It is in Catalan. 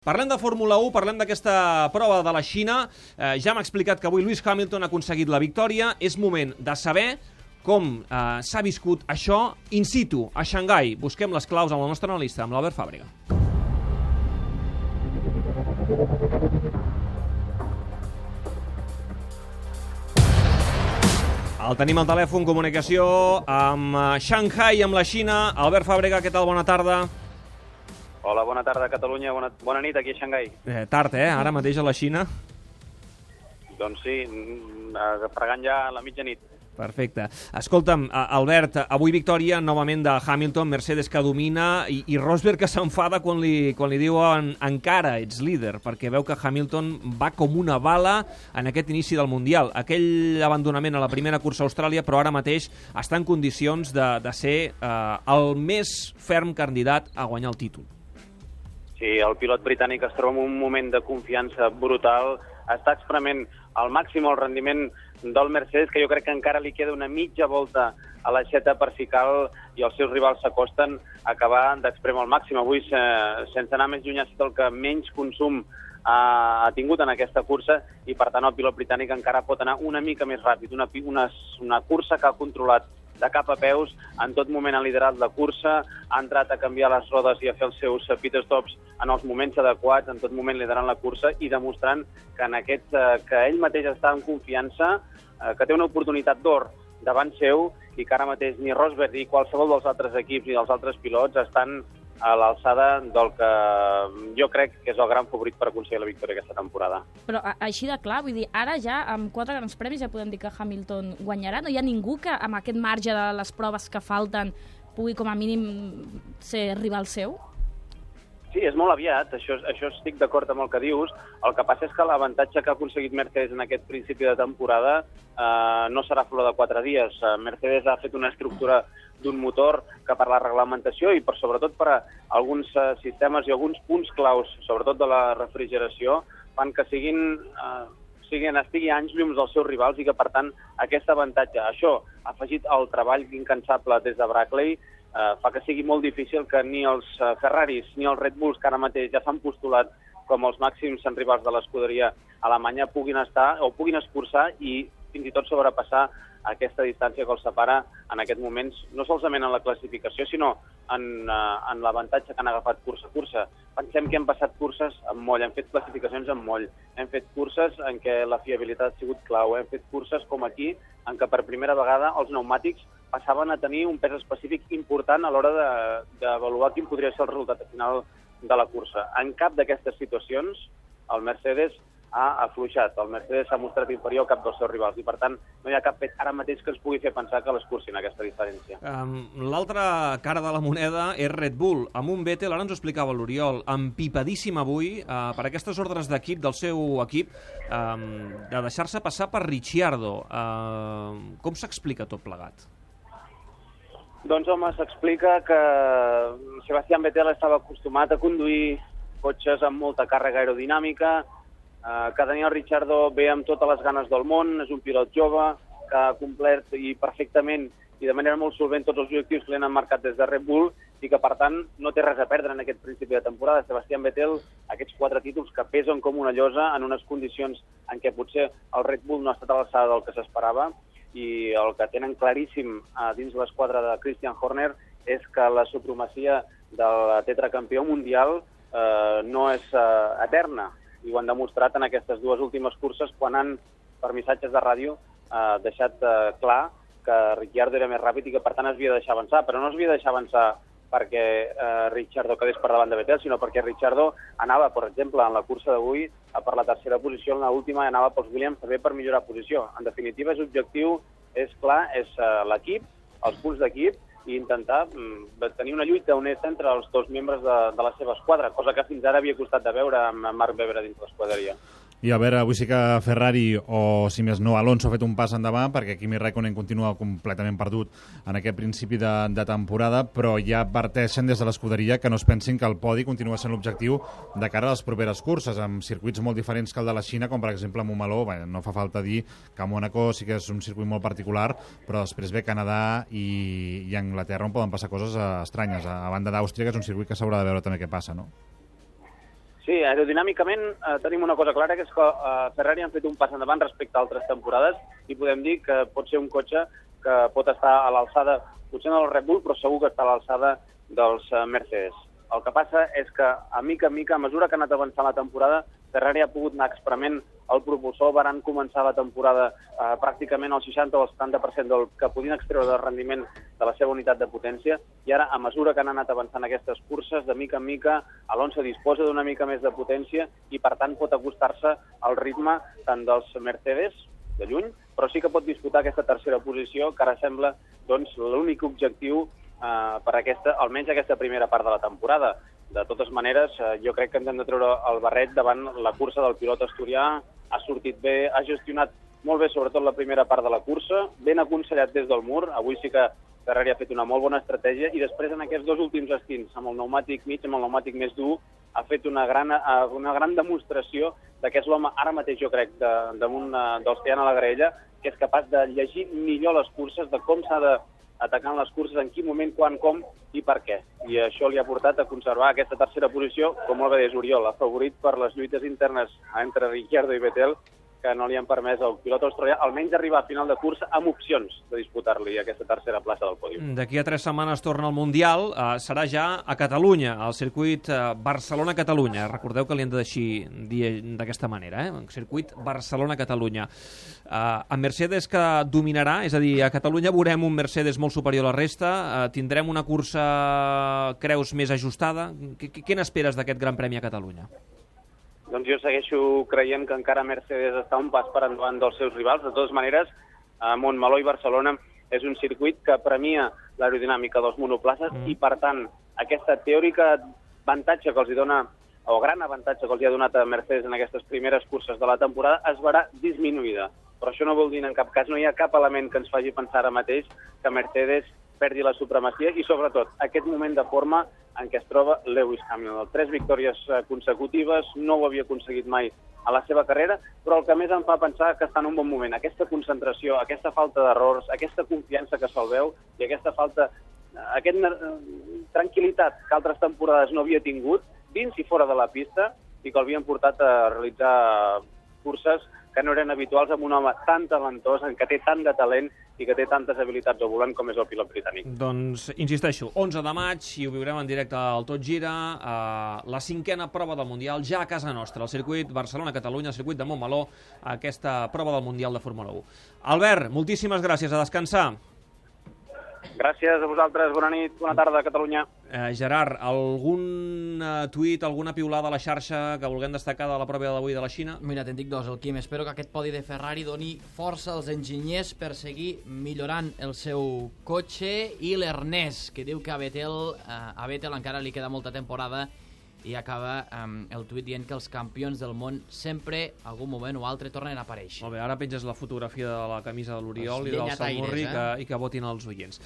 Parlem de Fórmula 1, parlem d'aquesta prova de la Xina. Eh, ja m'ha explicat que avui Lewis Hamilton ha aconseguit la victòria. És moment de saber com eh, s'ha viscut això in situ, a Xangai. Busquem les claus amb el nostre analista, amb l'Albert Fàbrega. El tenim al telèfon, comunicació amb eh, Shanghai, amb la Xina. Albert Fàbrega, què tal? Bona tarda. Hola, bona tarda a Catalunya, bona, bona nit aquí a Xangai. Eh, tard, eh? Ara mateix a la Xina. Doncs sí, mm, fregant ja a la mitjanit. Perfecte. Escolta'm, Albert, avui victòria novament de Hamilton, Mercedes que domina i, i Rosberg que s'enfada quan, li, quan li diuen encara ets líder, perquè veu que Hamilton va com una bala en aquest inici del Mundial. Aquell abandonament a la primera cursa a Austràlia, però ara mateix està en condicions de, de ser eh, el més ferm candidat a guanyar el títol. Sí, el pilot britànic es troba en un moment de confiança brutal, està experiment al màxim el rendiment del Mercedes, que jo crec que encara li queda una mitja volta a l'aixeta per si cal i els seus rivals s'acosten a acabar d'expremar al màxim. Avui, sense anar més lluny, ha estat el que menys consum ha, ha tingut en aquesta cursa i, per tant, el pilot britànic encara pot anar una mica més ràpid. Una, una, una cursa que ha controlat de cap a peus, en tot moment ha liderat la cursa, ha entrat a canviar les rodes i a fer els seus pit stops en els moments adequats, en tot moment liderant la cursa i demostrant que, en aquest, eh, que ell mateix està en confiança, eh, que té una oportunitat d'or davant seu i que ara mateix ni Rosberg ni qualsevol dels altres equips ni dels altres pilots estan a l'alçada del que jo crec que és el gran favorit per aconseguir la victòria aquesta temporada. Però així de clar, vull dir, ara ja amb quatre grans premis ja podem dir que Hamilton guanyarà. No hi ha ningú que amb aquest marge de les proves que falten pugui com a mínim ser rival seu? Sí, és molt aviat, això, això estic d'acord amb el que dius. El que passa és que l'avantatge que ha aconseguit Mercedes en aquest principi de temporada eh, no serà flor de quatre dies. Eh, Mercedes ha fet una estructura d'un motor que per la reglamentació i per sobretot per a alguns eh, sistemes i alguns punts claus, sobretot de la refrigeració, fan que siguin, eh, siguin estigui anys llums dels seus rivals i que, per tant, aquest avantatge, això, afegit al treball incansable des de Brackley, eh, fa que sigui molt difícil que ni els eh, Ferraris ni els Red Bulls, que ara mateix ja s'han postulat com els màxims rivals de l'escuderia alemanya, puguin estar o puguin escurçar i fins i tot sobrepassar aquesta distància que els separa en aquest moments, no solament en la classificació, sinó en, uh, en l'avantatge que han agafat cursa a cursa. Pensem que hem passat curses amb moll, hem fet classificacions amb moll, hem fet curses en què la fiabilitat ha sigut clau, hem fet curses com aquí, en què per primera vegada els pneumàtics passaven a tenir un pes específic important a l'hora d'avaluar quin podria ser el resultat final de la cursa. En cap d'aquestes situacions el Mercedes ha afluixat. El Mercedes s'ha mostrat inferior al cap dels seus rivals i, per tant, no hi ha cap fet ara mateix que ens pugui fer pensar que l'escurcin aquesta diferència. Um, L'altra cara de la moneda és Red Bull, amb un Vettel, ara ens ho explicava l'Oriol, empipadíssim avui uh, per aquestes ordres d'equip del seu equip um, de deixar-se passar per Ricciardo. Uh, com s'explica tot plegat? Doncs, home, s'explica que Sebastián Vettel estava acostumat a conduir cotxes amb molta càrrega aerodinàmica, eh, que Daniel Ricciardo ve amb totes les ganes del món, és un pilot jove que ha complert i perfectament i de manera molt solvent tots els objectius que li han marcat des de Red Bull i que, per tant, no té res a perdre en aquest principi de temporada. Sebastián Vettel, aquests quatre títols que pesen com una llosa en unes condicions en què potser el Red Bull no ha estat a l'alçada del que s'esperava i el que tenen claríssim a dins l'esquadra de Christian Horner és que la supremacia del tetracampió mundial eh, no és eh, eterna. I ho han demostrat en aquestes dues últimes curses quan han, per missatges de ràdio, eh, deixat eh, clar que Ricciardo era més ràpid i que per tant es havia de deixar avançar, però no es havia de deixar avançar perquè eh, Ricciardo quedés per davant de Vettel, sinó perquè Ricciardo anava, per exemple, en la cursa d'avui, per la tercera posició, en l'última anava pels Williams també per millorar posició. En definitiva, és objectiu, és clar, és eh, l'equip, els punts d'equip, i intentar mm, tenir una lluita honesta entre els dos membres de, de la seva esquadra, cosa que fins ara havia costat de veure amb Marc Webber dins l'esquadreria. I a veure, avui sí que Ferrari, o si més no, Alonso ha fet un pas endavant, perquè Kimi Raikkonen continua completament perdut en aquest principi de, de temporada, però ja adverteixen des de l'escuderia que no es pensin que el podi continua sent l'objectiu de cara a les properes curses, amb circuits molt diferents que el de la Xina, com per exemple Montmeló, bé, no fa falta dir que Mónaco sí que és un circuit molt particular, però després ve Canadà i, i Anglaterra on poden passar coses estranyes, a, a banda d'Àustria, que és un circuit que s'haurà de veure també què passa, no? Sí, aerodinàmicament eh, tenim una cosa clara, que és que eh, Ferrari han fet un pas endavant respecte a altres temporades i podem dir que pot ser un cotxe que pot estar a l'alçada, potser no del Red Bull, però segur que està a l'alçada dels eh, Mercedes. El que passa és que, a mica en mica, a mesura que ha anat avançant la temporada, Ferrari ha pogut anar exprement el propulsor, van començar la temporada eh, pràcticament al 60 o al 70% del que podien extreure de rendiment de la seva unitat de potència, i ara, a mesura que han anat avançant aquestes curses, de mica en mica, Alonso disposa d'una mica més de potència i, per tant, pot acostar-se al ritme tant dels Mercedes, de lluny, però sí que pot disputar aquesta tercera posició, que ara sembla doncs, l'únic objectiu eh, per aquesta, almenys aquesta primera part de la temporada. De totes maneres, eh, jo crec que ens hem de treure el barret davant la cursa del pilot asturià. Ha sortit bé, ha gestionat molt bé, sobretot la primera part de la cursa, ben aconsellat des del mur. Avui sí que Ferrari ha fet una molt bona estratègia i després en aquests dos últims estints, amb el pneumàtic mig, amb el pneumàtic més dur, ha fet una gran, eh, una gran demostració de que és l'home, ara mateix jo crec, de, damunt de, dels que hi ha a la graella, que és capaç de llegir millor les curses, de com s'ha de atacant les curses, en quin moment, quan, com i per què. I això li ha portat a conservar aquesta tercera posició, com molt bé és Oriol, favorit per les lluites internes entre Ricciardo i Vettel, que no li han permès al pilot australià almenys arribar a final de cursa amb opcions de disputar-li aquesta tercera plaça del pòdium. D'aquí a tres setmanes torna al Mundial, eh, serà ja a Catalunya, al circuit eh, Barcelona-Catalunya. Recordeu que li hem de deixir dir d'aquesta manera, eh? circuit Barcelona-Catalunya. Eh, en Mercedes que dominarà, és a dir, a Catalunya veurem un Mercedes molt superior a la resta, eh, tindrem una cursa, creus, més ajustada. Què n'esperes d'aquest Gran Premi a Catalunya? Doncs jo segueixo creient que encara Mercedes està un pas per endavant dels seus rivals. De totes maneres, a Montmeló i Barcelona és un circuit que premia l'aerodinàmica dels monoplaces mm. i, per tant, aquesta teòrica avantatge que els hi dona o gran avantatge que els hi ha donat a Mercedes en aquestes primeres curses de la temporada es verà disminuïda. Però això no vol dir en cap cas, no hi ha cap element que ens faci pensar ara mateix que Mercedes perdi la supremacia i, sobretot, aquest moment de forma en què es troba Lewis Hamilton. Tres victòries eh, consecutives, no ho havia aconseguit mai a la seva carrera, però el que més em fa pensar que està en un bon moment. Aquesta concentració, aquesta falta d'errors, aquesta confiança que se'l veu i aquesta falta, eh, aquest eh, tranquil·litat que altres temporades no havia tingut, dins i fora de la pista, i que l'havien portat a realitzar curses que no eren habituals amb un home tan talentós, que té tant de talent i que té tantes habilitats al volant com és el pilot britànic. Doncs, insisteixo, 11 de maig, i ho viurem en directe al Tot Gira, eh, la cinquena prova del Mundial, ja a casa nostra, al circuit Barcelona-Catalunya, al circuit de Montmeló, aquesta prova del Mundial de Fórmula 1. Albert, moltíssimes gràcies, a descansar. Gràcies a vosaltres, bona nit, bona tarda, Catalunya. Eh, Gerard, algun uh, tuit, alguna piulada a la xarxa que vulguem destacar de la pròpia d'avui de la Xina? Mira, te'n dic dos, el Quim. Espero que aquest podi de Ferrari doni força als enginyers per seguir millorant el seu cotxe i l'Ernest, que diu que a Vettel, uh, a Vettel encara li queda molta temporada i acaba um, el tuit dient que els campions del món sempre, algun moment o altre, tornen a aparèixer. Molt bé, ara penges la fotografia de la camisa de l'Oriol i del Salmurri eh? que, i que votin els oients.